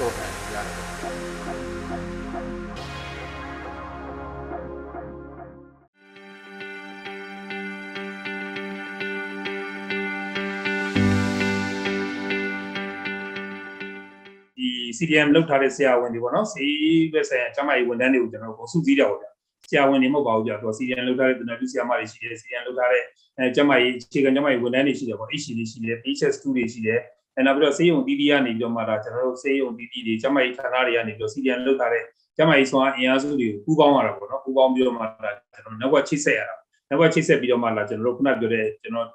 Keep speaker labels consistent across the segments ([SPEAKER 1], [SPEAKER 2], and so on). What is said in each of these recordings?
[SPEAKER 1] တော့တယ်ရတယ်
[SPEAKER 2] ဒီ CDM လောက်ထားတဲ့ဆရာဝန်တွေပေါ့နော်စီးပဲဆိုင်ရာကျမကြီးဝန်ထမ်းတွေကိုကျွန်တော်တို့စုစည်းကြပါဗျာဆရာဝန်တွေမဟုတ်ပါဘူးကြာသူ CDM လောက်ထားတဲ့တနက်တူဆရာမတွေရှိတယ် CDM လောက်ထားတဲ့အဲကျမကြီးအခြေခံကျမကြီးဝန်ထမ်းတွေရှိတယ်ပေါ့ HC တွေရှိတယ် HS2 တွေရှိတယ် အဲနောက်ပြီးတော့စေယုံတီးတီးကနေပြီးတော့မှဒါကျွန်တော်တို့စေယုံတီးတီးတွေကျမကြီးဌာနတွေကနေပြီးတော့ CDM လောက်ထားတဲ့ကျမကြီးဆွမ်းအင်အားစုတွေကိုပူးပေါင်းရတာပေါ့နော်ပူးပေါင်းပြီးတော့မှဒါကျွန်တော် network ချိတ်ဆက်ရတာ network ချိတ်ဆက်ပြီးတော့မှလာကျွန်တော်တို့ခုနပြောတဲ့ကျွန်တော်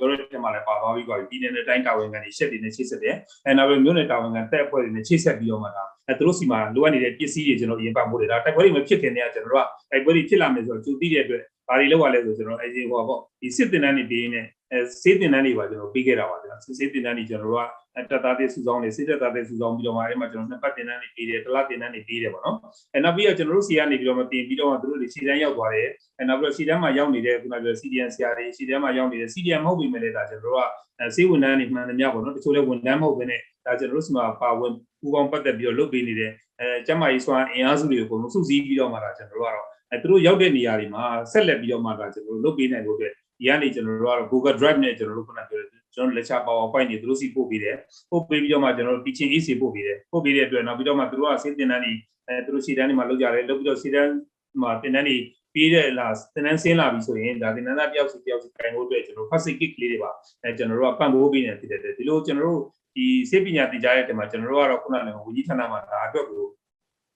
[SPEAKER 2] တို့တဲ့မှာလည်းပါသွားပြီးပါပြီပြည်နယ်နဲ့တိုင်းတာဝန်ခံတွေရှက်တွေနဲ့ချိတ်ဆက်တယ်အဲနောက်ပြီးမြို့နယ်တာဝန်ခံတက်အဖွဲ့တွေနဲ့ချိတ်ဆက်ပြီးတော့မှဒါအဲသူတို့စီမှာလိုအပ်နေတဲ့ပစ္စည်းတွေကျွန်တော်အရင်ပတ်ဖို့တွေဒါတိုက်ပွဲတွေမဖြစ်ခင်တည်းကကျွန်တော်တို့ကတိုက်ပွဲတွေဖြစ်လာမယ်ဆိုတော့ကြိုသိတဲ့အတွက် ဘာတွေလောက်ရလဲဆိုကျွန်တော်အဲဒီဟောပေါ့ဒီစစ်တင်တန်းတွေပြီးနေအဲစေးတင်တန်းတွေပါကျွန်တော်ပြီးခဲ့တာပါဗျာစစ်စေးတင်တန်းတွေကျွန်တော်တို့ကတက်သားတဲ့စုဆောင်တွေစစ်တက်သားတဲ့စုဆောင်ပြီးတော့မှအဲဒီမှာကျွန်တော်နှစ်ပတ်တင်တန်းတွေပြီးတယ်တစ်လတင်တန်းတွေပြီးတယ်ပေါ့နော်အဲနောက်ပြီးတော့ကျွန်တော်တို့စီကနေပြီးတော့မှတင်ပြီးတော့မှသူတို့တွေခြေတန်းရောက်သွားတယ်အဲနောက်ပြီးတော့ခြေတန်းမှာရောက်နေတဲ့ခုနကပြော CDN ဆရာတွေခြေတန်းမှာရောက်နေတဲ့ CDN မဟုတ်ပြီမဲ့လေဒါကျွန်တော်တို့ကအဲစေးဝန်ထမ်းတွေမှန်သမျှပေါ့နော်တချို့လဲဝန်ထမ်းမဟုတ်ဘဲနဲ့ဒါကျွန်တော်တို့စီမှာပါဝင်ပူပေါင်းပတ်သက်ပြီးတော့လုပ်ပေးနေတဲ့အဲကျမကြီးစွမ်းအင်အားစုတွေကိုအကုန်လုံးစုစည်းပြီးတော့မှဒါကျွန်တော်တို့ကတော့ အဲသူတို့ရောက်တဲ့နေရာတွေမှာဆက်လက်ပြီးတော့မှဒါကျွန်တော်တို့လုပ်ပေးနိုင်ဖို့အတွက်ဒီကနေကျွန်တော်တို့ကတော့ Google Drive နဲ့ကျွန်တော်တို့ခုနပြောတဲ့ကျွန်တော် lecture PowerPoint တွေသူတို့စီပို့ပေးတယ်ပို့ပေးပြီးတော့မှကျွန်တော်တို့ teaching aid ပို့ပေးတယ်ပို့ပေးတဲ့အတွက်နောက်ပြီးတော့မှသူတို့ကစင်းတင်တန်းတွေအဲသူတို့စီတန်းတွေမှာလုပ်ကြတယ်လုပ်ပြီးတော့စီတန်းမှာတင်တန်းတွေပြီးတဲ့လားတင်တန်းဆင်းလာပြီဆိုရင်ဒါတင်တန်းသားတယောက်စီတယောက်စီခိုင်ဖို့အတွက်ကျွန်တော် first aid kit လေးတွေပါအဲကျွန်တော်တို့ကပံ့ပိုးပေးနေဖြစ်တဲ့အတွက်ဒီလိုကျွန်တော်တို့ဒီစေပညာတင်ကြားတဲ့တင်မှာကျွန်တော်တို့ကတော့ခုနကလည်းဝန်ကြီးဌာနမှာဒါအတွက်ကို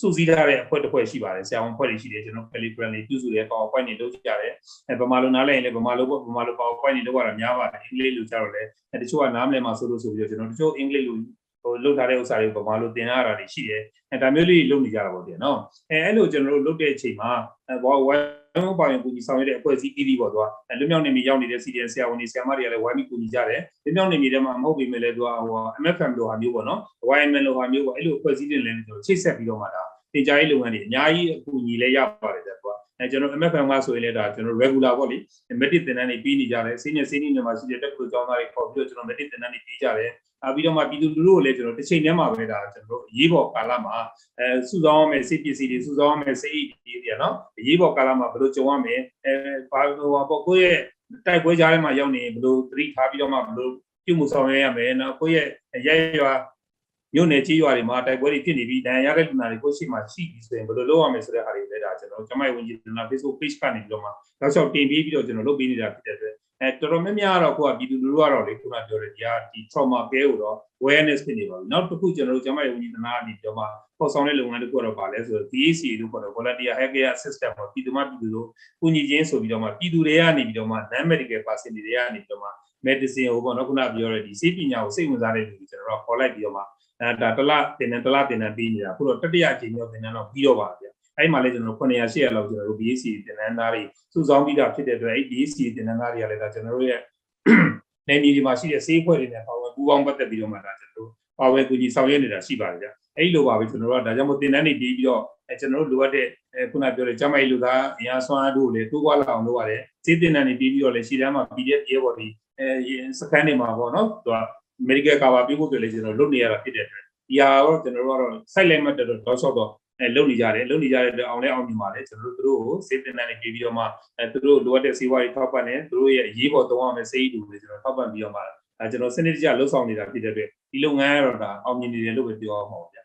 [SPEAKER 2] စုစည်းထားတဲ့အဖွဲ့တစ်ဖွဲ့ရှိပါတယ်ဆရာဝန်အဖွဲ့တွေရှိတယ်ကျွန်တော် Telegram တွေပြုစုတယ် PowerPoint တွေလုပ်ကြတယ်အဲဗမာလိုနားလည်ရင်လည်းဗမာလိုပေါ့ဗမာလို PowerPoint တွေလုပ်ရတာများပါတယ်အင်္ဂလိပ်လိုကြတော့လည်းအဲတချို့ကနားမလည်မှဆိုလို့ဆိုပြီးတော့ကျွန်တော်တချို့အင်္ဂလိပ်လိုဟိုလုပ်ထားတဲ့ဥစ္စာတွေဗမာလိုသင်ရတာတွေရှိတယ်အဲဒါမျိုးလေးလုပ်နေကြတာပေါ့ဗျာနော်အဲအဲ့လိုကျွန်တော်တို့လုပ်တဲ့အချိန်မှာအဲဘောဝိုင်းပါရင်ကူညီဆောင်ရွက်တဲ့အဖွဲ့အစည်းအသီးပေါ့သူကအဲလွမြောက်နေမီရောက်နေတဲ့ CDN ဆရာဝန်တွေဆရာမတွေကလည်းဝိုင်းပြီးကူညီကြတယ်လွမြောက်နေမီထဲမှာမဟုတ်ပေမဲ့လည်းသူကဟို MFM လိုဟာမျိုးပေါ့နော် YMN လိုဟာမျိုးပေါ့အဲ့လိုအဖွဲ့အစည်းတွေလည်းကျွန်တော်ချိတ်ဆက်ပြီးတော့မှဒါ တင်ကြားရေးလုပ်ငန်းတွေအများကြီးအကူအညီလည်းရပါတယ်ဗျာသူကအဲကျွန်တော် MFM ကဆိုရင်လည်းဒါကျွန်တော် regular ပေါ့လေ merit တင်တန်းတွေပြီးနေကြတယ်စီးနေစီးနေမှာရှိတဲ့တက်ကူကျောင်းသားတွေခေါ်ပြီးတော့ကျွန်တော် merit တင်တန်းတွေပြီးကြတယ်အပြီးတော့မှပြည်သူလူထုကိုလည်းကျွန်တော်တစ်ချိန်တည်းမှာပဲဒါကျွန်တော်တို့အရေးပေါ်ကာလမှာအဲစုဆောင်းရမယ်စိတ်ပစ္စည်းတွေစုဆောင်းရမယ်စိတ်တွေတွေနော်အရေးပေါ်ကာလမှာဘယ်လိုကြုံရမယ်အဲဘာဟိုပေါ့ကိုယ့်ရဲ့တိုက်ပွဲကြားထဲမှာရောက်နေဘယ်လိုသတိထားပြီးတော့မှဘယ်လိုပြုမှုဆောင်ရွက်ရမယ်နော်ကိုယ့်ရဲ့ရဲရွာ မြို့နယ်ကြီးရွာတွေမှာတိုက်ပွဲတွေဖြစ်နေပြီးဒဏ်ရာရတဲ့လူနာတွေကိုရှိမှရှိပြီဆိုရင်ဘယ်လိုလုပ်ရမလဲဆိုတဲ့ဟာတွေလည်းဒါကျွန်တော်ကျမရဲ့ဝန်ကြီးဌာန Facebook page ကနေပြီးတော့မှနောက်လျှောက်တင်ပြီးပြီးတော့ကျွန်တော်လုပ်ပေးနေတာဖြစ်တဲ့အတွက်အဲတော်တော်များများတော့ကိုကပြည်သူလူထုကတော့လေခုနပြောတဲ့ဒီဟာဒီ trauma care ကိုတော့ awareness ဖြစ်နေပါပြီနောက်တစ်ခုကျွန်တော်တို့ကျမရဲ့ဝန်ကြီးဌာနကနေပြီးတော့မှပေါ်ဆောင်တဲ့လုပ်ငန်းတစ်ခုတော့ပါလဲဆိုတော့ DAC လို့ခေါ်တဲ့ volunteer healthcare system ပေါ့ပြည်သူမှပြည်သူတို့ကူညီခြင်းဆိုပြီးတော့မှပြည်သူတွေကနေပြီးတော့မှ non medical person တွေကနေပြီးတော့မှ medicine ဟိုပေါ့နော်ခုနပြောတဲ့ဒီစေပညာကိုစိတ်ဝင်စားတဲ့လူတွေကျွန်တော်တို့ခေါ်လိုက်ပြီးတော့မှ အဲဒါတလတင်တယ်တလတင်တယ်ပြီးနေတာအခုတော့တတိယအချိန်မြောက်တင်တယ်တော့ပြီးတော့ပါဗျအဲ့မှာလည်းကျွန်တော်900 800လောက်ကျွန်တော်တို့ BAC တင်တန်းသားတွေစုဆောင်းပြီးတာဖြစ်တဲ့အတွက်အဲ့ BAC တင်တန်းသားတွေကလည်းဒါကျွန်တော်တို့ရဲ့နေမြေဒီမှာရှိတဲ့စေးဖွဲ့တွေနဲ့ပါဝင်ပူးပေါင်းပတ်သက်ပြီးတော့မှဒါကျွန်တော်တို့ပါဝင်ကူညီဆောင်ရွက်နေတာရှိပါတယ်ဗျအဲ့လိုပါပဲကျွန်တော်တို့ကဒါကြောင့်မို့တင်တန်းတွေပြီးပြီးတော့အဲကျွန်တော်တို့လိုအပ်တဲ့အဲခုနပြောတဲ့ကျမိုက်လူသားအင်အားဆွမ်းအားတို့လည်းတိုးပွားလာအောင်လုပ်ရတယ်စေးတင်တန်းတွေပြီးပြီးတော့လည်းရှီတန်းမှာ PDF ရဲဘော်တွေအဲစကန်တွေမှာပေါ့နော်သူက medical cover ပြုဖို့အတွက်လည်းကျွန်တော်လုပ်နေရတာဖြစ်တဲ့အတွက်ဒီဟာတော့ကျွန်တော်တို့ကတော့ site line မှတ်တော့တော့ဆော့တော့အဲလုပ်နေကြတယ်လုပ်နေကြတဲ့အတွက်အောင်လဲအောင်မြင်ပါလေကျွန်တော်တို့တို့ကိုစေးတင်တန်းတွေပြီးပြီးတော့မှအဲသူတို့လိုအပ်တဲ့စေဝါတွေထောက်ပံ့တယ်သူတို့ရဲ့အရေးပေါ်သုံးရမယ့်စေးတူတွေကျွန်တော်ထောက်ပံ့ပြီးတော့မှအဲကျွန်တော်စနစ်တကျလှုပ်ဆောင်နေတာဖြစ်တဲ့အတွက်ဒီလုပ်ငန်းကတော့ဒါအောင်မြင်နေတယ်လို့ပဲပြောအောင်ပါဗျာ